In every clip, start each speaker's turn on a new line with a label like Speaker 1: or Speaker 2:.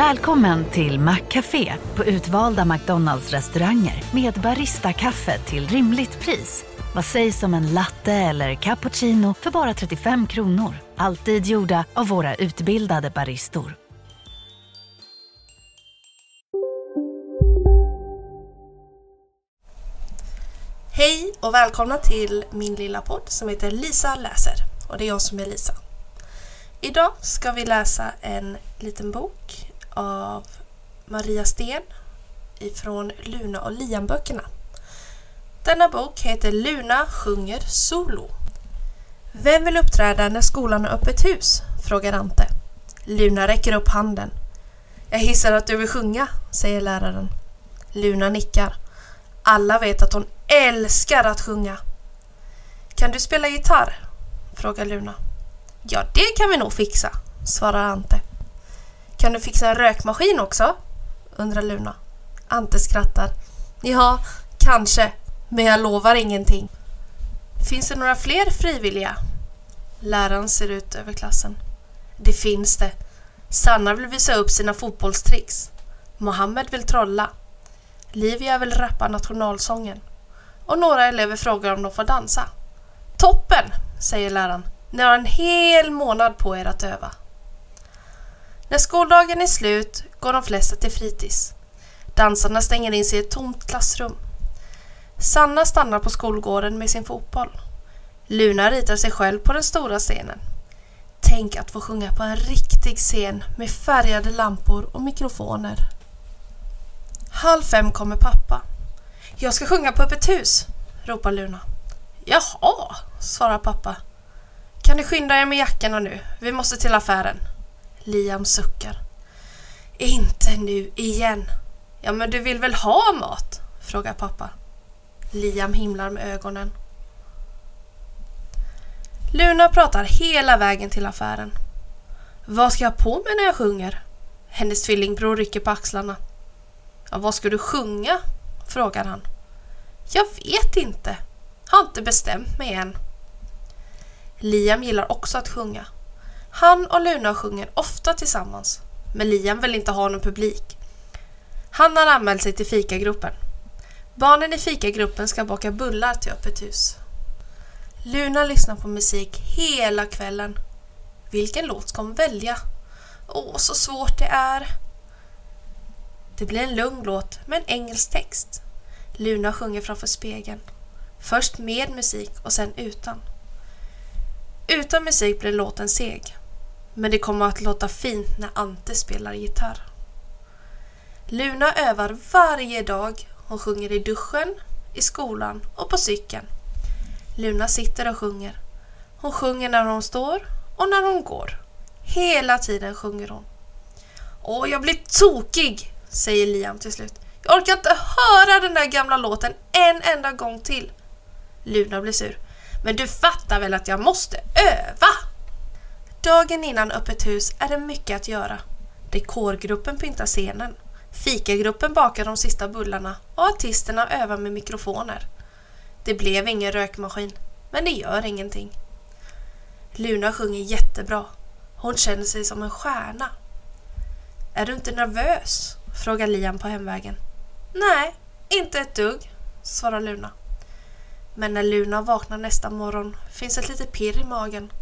Speaker 1: Välkommen till Maccafé på utvalda McDonalds restauranger med Baristakaffe till rimligt pris. Vad sägs om en latte eller cappuccino för bara 35 kronor? Alltid gjorda av våra utbildade baristor.
Speaker 2: Hej och välkomna till min lilla podd som heter Lisa läser och det är jag som är Lisa. Idag ska vi läsa en liten bok av Maria Sten ifrån Luna och Liam-böckerna. Denna bok heter Luna sjunger solo. Vem vill uppträda när skolan har öppet hus? frågar Ante. Luna räcker upp handen. Jag hissar att du vill sjunga, säger läraren. Luna nickar. Alla vet att hon älskar att sjunga. Kan du spela gitarr? frågar Luna. Ja, det kan vi nog fixa, svarar Ante. Kan du fixa en rökmaskin också? undrar Luna. Ante skrattar. Ja, kanske, men jag lovar ingenting. Finns det några fler frivilliga? Läraren ser ut över klassen. Det finns det. Sanna vill visa upp sina fotbollstricks. Mohammed vill trolla. Livia vill rappa nationalsången. Och några elever frågar om de får dansa. Toppen, säger läraren. Ni har en hel månad på er att öva. När skoldagen är slut går de flesta till fritids. Dansarna stänger in sig i ett tomt klassrum. Sanna stannar på skolgården med sin fotboll. Luna ritar sig själv på den stora scenen. Tänk att få sjunga på en riktig scen med färgade lampor och mikrofoner. Halv fem kommer pappa. Jag ska sjunga på öppet hus, ropar Luna. Jaha, svarar pappa. Kan du skynda er med jackorna nu? Vi måste till affären. Liam suckar. Inte nu igen. Ja, men du vill väl ha mat? frågar pappa. Liam himlar med ögonen. Luna pratar hela vägen till affären. Vad ska jag ha på mig när jag sjunger? Hennes tvillingbror rycker på axlarna. Ja, vad ska du sjunga? frågar han. Jag vet inte. Har inte bestämt mig än. Liam gillar också att sjunga. Han och Luna sjunger ofta tillsammans. Men Liam vill inte ha någon publik. Han har anmält sig till fikagruppen. Barnen i fikagruppen ska baka bullar till öppet hus. Luna lyssnar på musik hela kvällen. Vilken låt ska hon välja? Åh, så svårt det är. Det blir en lugn låt med en engelsk text. Luna sjunger framför spegeln. Först med musik och sen utan. Utan musik blir låten seg. Men det kommer att låta fint när Ante spelar gitarr. Luna övar varje dag. Hon sjunger i duschen, i skolan och på cykeln. Luna sitter och sjunger. Hon sjunger när hon står och när hon går. Hela tiden sjunger hon. Åh, jag blir tokig, säger Liam till slut. Jag orkar inte höra den där gamla låten en enda gång till. Luna blir sur. Men du fattar väl att jag måste öva? Dagen innan öppet hus är det mycket att göra. Dekorgruppen pyntar scenen. Fikagruppen bakar de sista bullarna och artisterna övar med mikrofoner. Det blev ingen rökmaskin, men det gör ingenting. Luna sjunger jättebra. Hon känner sig som en stjärna. Är du inte nervös? frågar Liam på hemvägen. Nej, inte ett dugg, svarar Luna. Men när Luna vaknar nästa morgon finns ett litet pirr i magen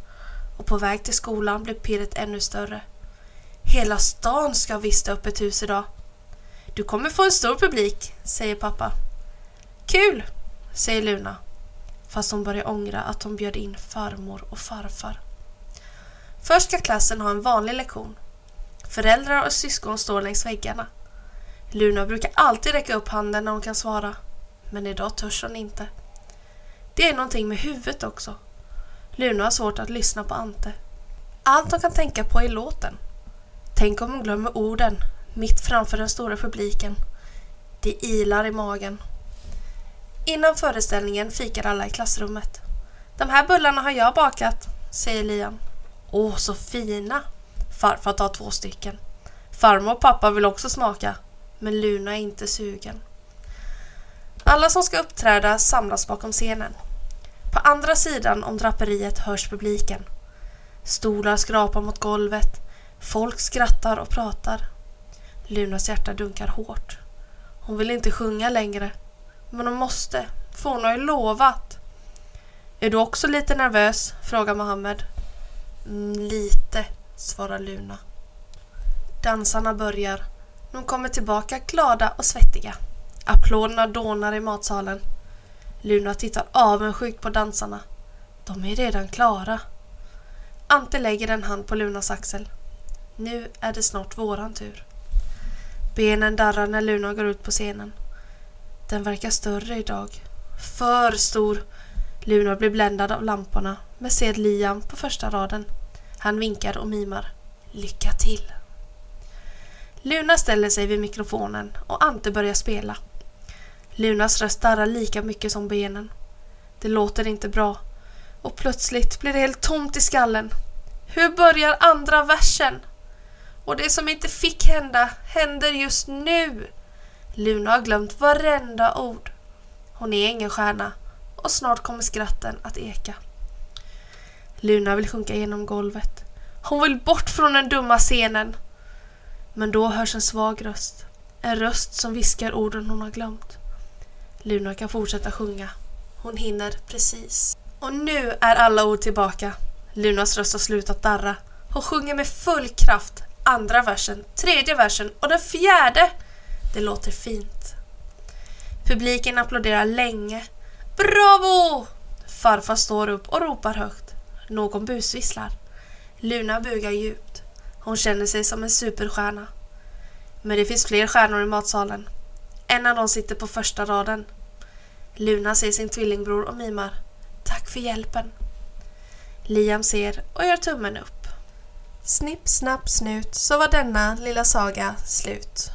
Speaker 2: och på väg till skolan blev pirret ännu större. Hela stan ska visst öppet hus idag. Du kommer få en stor publik, säger pappa. Kul, säger Luna. Fast hon börjar ångra att hon bjöd in farmor och farfar. Först ska klassen ha en vanlig lektion. Föräldrar och syskon står längs väggarna. Luna brukar alltid räcka upp handen när hon kan svara. Men idag törs hon inte. Det är någonting med huvudet också. Luna har svårt att lyssna på Ante. Allt hon kan tänka på är låten. Tänk om hon glömmer orden mitt framför den stora publiken. Det ilar i magen. Innan föreställningen fikar alla i klassrummet. De här bullarna har jag bakat, säger Liam. Åh, så fina! Farfar tar två stycken. Farmor och pappa vill också smaka, men Luna är inte sugen. Alla som ska uppträda samlas bakom scenen. På andra sidan om draperiet hörs publiken. Stolar skrapar mot golvet. Folk skrattar och pratar. Lunas hjärta dunkar hårt. Hon vill inte sjunga längre. Men hon måste, för hon har ju lovat. Är du också lite nervös? frågar Mohammed. Mm, lite, svarar Luna. Dansarna börjar. De kommer tillbaka glada och svettiga. Applåderna dånar i matsalen. Luna tittar avundsjukt på dansarna. De är redan klara. Ante lägger en hand på Lunas axel. Nu är det snart våran tur. Benen darrar när Luna går ut på scenen. Den verkar större idag. För stor! Luna blir bländad av lamporna men ser Liam på första raden. Han vinkar och mimar. Lycka till! Luna ställer sig vid mikrofonen och Ante börjar spela. Lunas röst darrar lika mycket som benen. Det låter inte bra och plötsligt blir det helt tomt i skallen. Hur börjar andra versen? Och det som inte fick hända händer just nu. Luna har glömt varenda ord. Hon är ingen stjärna och snart kommer skratten att eka. Luna vill sjunka genom golvet. Hon vill bort från den dumma scenen. Men då hörs en svag röst. En röst som viskar orden hon har glömt. Luna kan fortsätta sjunga. Hon hinner precis. Och nu är alla ord tillbaka. Lunas röst har slutat darra. Hon sjunger med full kraft andra versen, tredje versen och den fjärde. Det låter fint. Publiken applåderar länge. Bravo! Farfar står upp och ropar högt. Någon busvisslar. Luna bugar djupt. Hon känner sig som en superstjärna. Men det finns fler stjärnor i matsalen. En av dem sitter på första raden. Luna ser sin tvillingbror och mimar. Tack för hjälpen. Liam ser och gör tummen upp. Snipp, snapp, snut så var denna lilla saga slut.